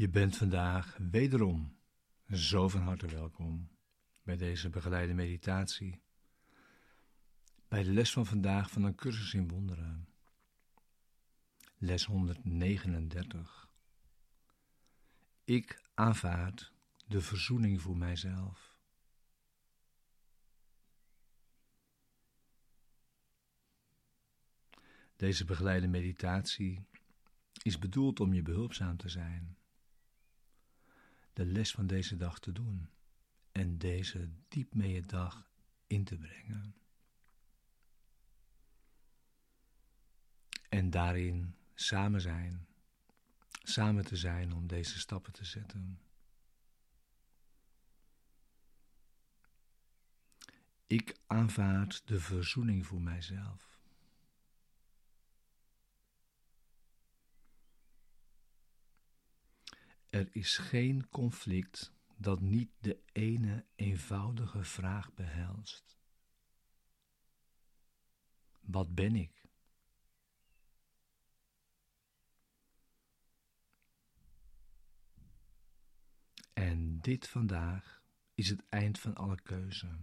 Je bent vandaag wederom zo van harte welkom bij deze begeleide meditatie. Bij de les van vandaag van een cursus in wonderen. Les 139. Ik aanvaard de verzoening voor mijzelf. Deze begeleide meditatie is bedoeld om je behulpzaam te zijn de les van deze dag te doen en deze diep mee je dag in te brengen. En daarin samen zijn, samen te zijn om deze stappen te zetten. Ik aanvaard de verzoening voor mijzelf. Er is geen conflict dat niet de ene eenvoudige vraag behelst. Wat ben ik? En dit vandaag is het eind van alle keuze.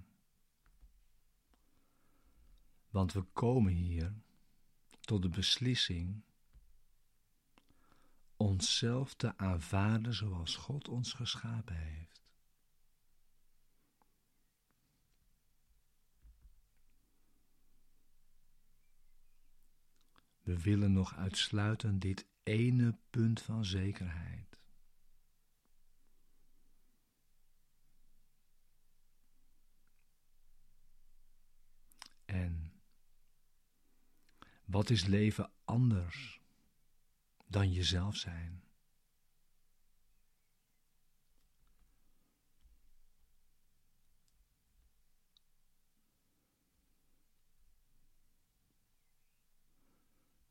Want we komen hier tot de beslissing onszelf te aanvaarden zoals God ons geschapen heeft. We willen nog uitsluiten dit ene punt van zekerheid. En wat is leven anders dan jezelf zijn.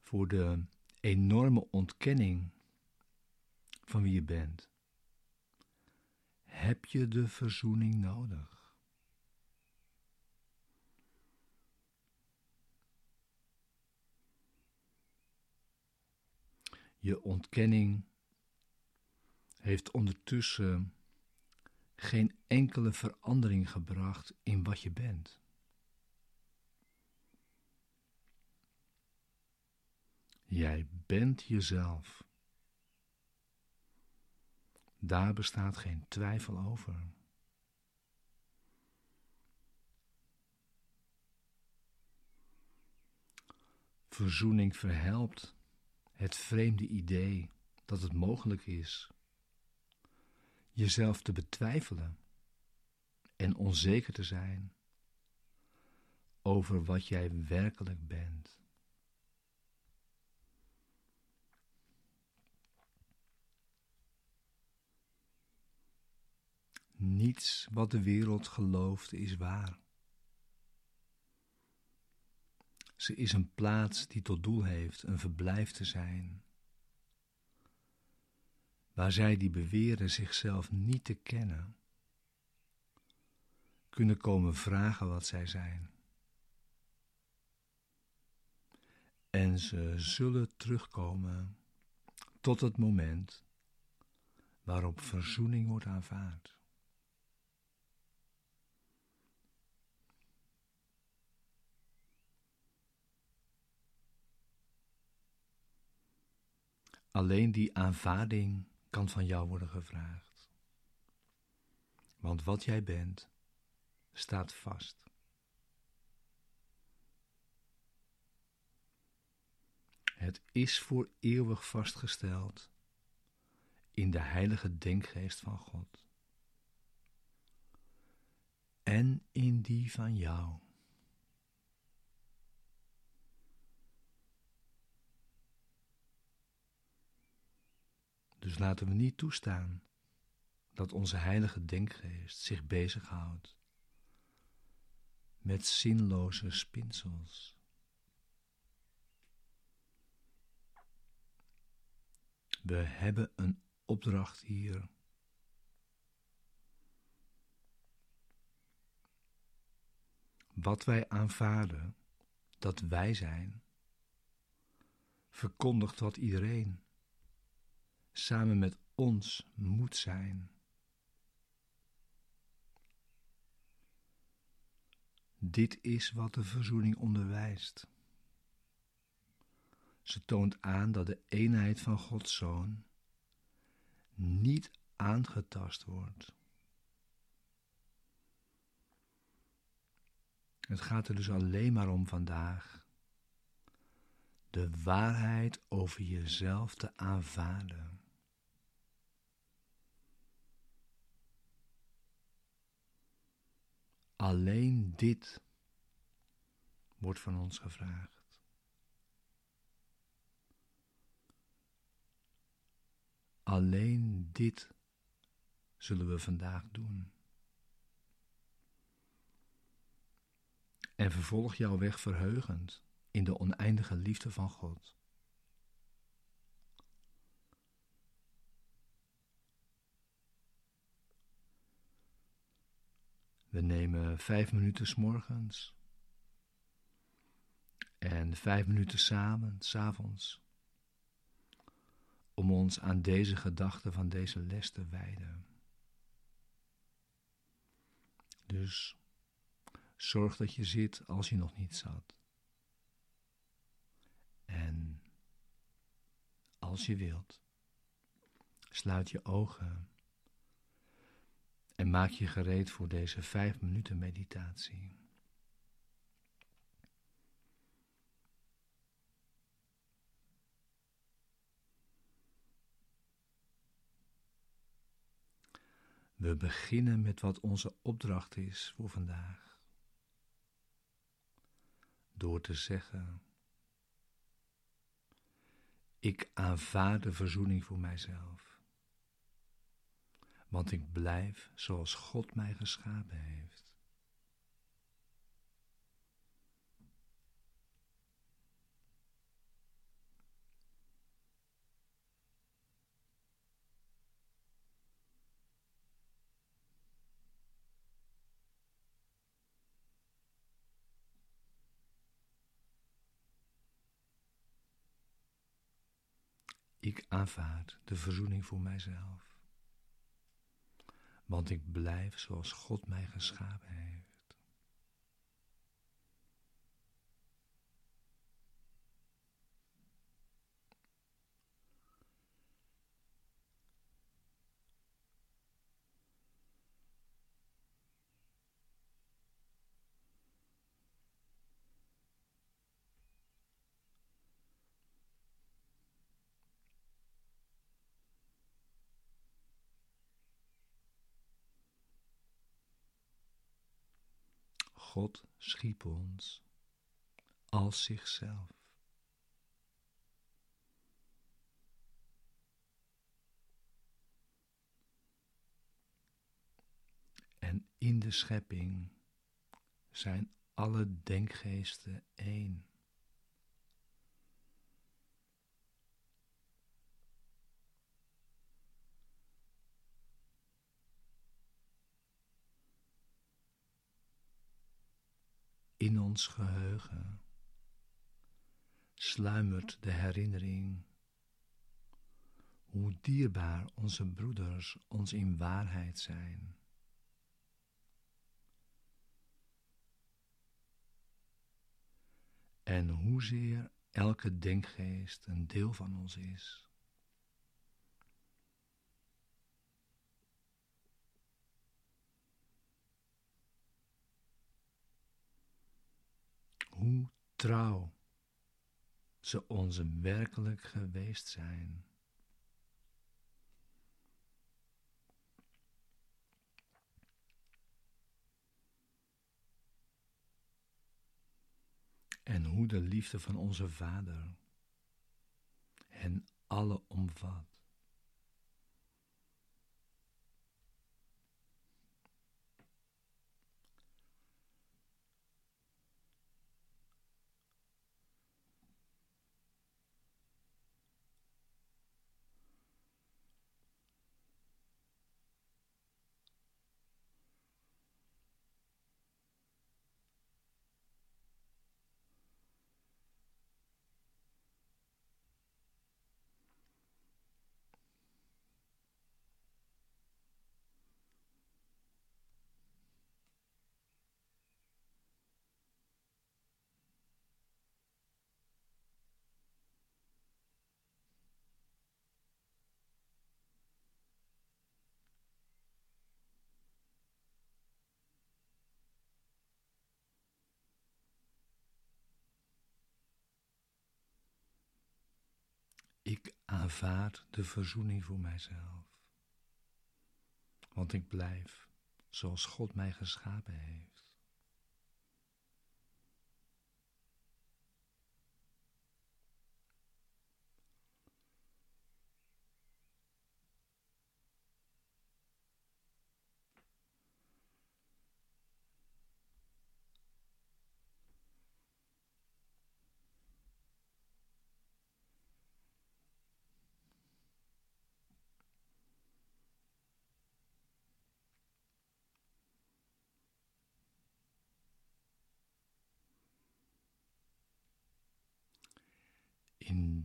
Voor de enorme ontkenning van wie je bent, heb je de verzoening nodig. Je ontkenning heeft ondertussen geen enkele verandering gebracht in wat je bent. Jij bent jezelf. Daar bestaat geen twijfel over. Verzoening verhelpt het vreemde idee dat het mogelijk is jezelf te betwijfelen en onzeker te zijn over wat jij werkelijk bent. Niets wat de wereld gelooft is waar. Ze is een plaats die tot doel heeft een verblijf te zijn. Waar zij die beweren zichzelf niet te kennen, kunnen komen vragen wat zij zijn. En ze zullen terugkomen tot het moment waarop verzoening wordt aanvaard. Alleen die aanvaarding kan van jou worden gevraagd. Want wat jij bent, staat vast. Het is voor eeuwig vastgesteld in de heilige denkgeest van God en in die van jou. Dus laten we niet toestaan dat onze heilige denkgeest zich bezighoudt met zinloze spinsels. We hebben een opdracht hier. Wat wij aanvaarden dat wij zijn, verkondigt wat iedereen samen met ons moet zijn. Dit is wat de verzoening onderwijst. Ze toont aan dat de eenheid van Gods Zoon niet aangetast wordt. Het gaat er dus alleen maar om vandaag de waarheid over jezelf te aanvaarden. Alleen dit wordt van ons gevraagd. Alleen dit zullen we vandaag doen. En vervolg jouw weg verheugend in de oneindige liefde van God. We nemen vijf minuten s morgens en vijf minuten samen, s avonds, om ons aan deze gedachten van deze les te wijden. Dus zorg dat je zit als je nog niet zat. En als je wilt, sluit je ogen en maak je gereed voor deze vijf minuten meditatie. We beginnen met wat onze opdracht is voor vandaag. Door te zeggen: Ik aanvaard de verzoening voor mijzelf want ik blijf zoals God mij geschapen heeft. Ik aanvaard de verzoening voor mijzelf want ik blijf zoals God mij geschapen heeft. God schiep ons als zichzelf. En in de schepping zijn alle denkgeesten één. In ons geheugen sluimert de herinnering hoe dierbaar onze broeders ons in waarheid zijn. En hoezeer elke denkgeest een deel van ons is. Hoe trouw ze ons werkelijk geweest zijn. En hoe de liefde van onze Vader hen alle omvat. Aanvaard de verzoening voor mijzelf. Want ik blijf zoals God mij geschapen heeft.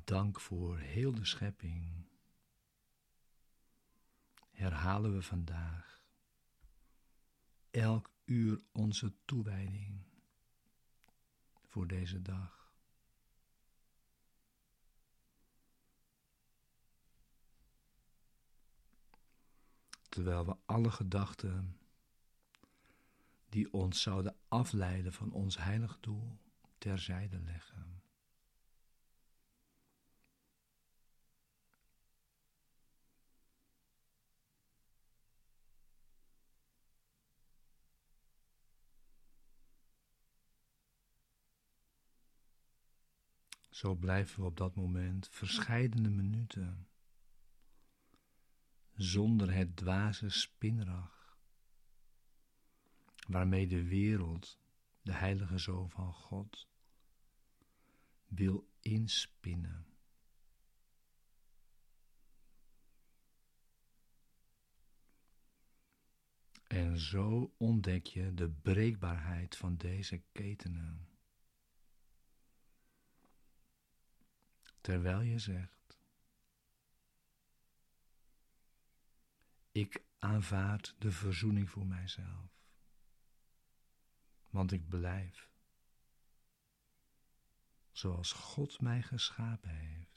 Dank voor heel de schepping herhalen we vandaag elk uur onze toewijding voor deze dag. Terwijl we alle gedachten die ons zouden afleiden van ons heilig doel terzijde leggen. Zo blijven we op dat moment verscheidene minuten zonder het dwaze spinrag waarmee de wereld, de heilige zoon van God, wil inspinnen. En zo ontdek je de breekbaarheid van deze ketenen. Terwijl je zegt: Ik aanvaard de verzoening voor mijzelf, want ik blijf zoals God mij geschapen heeft.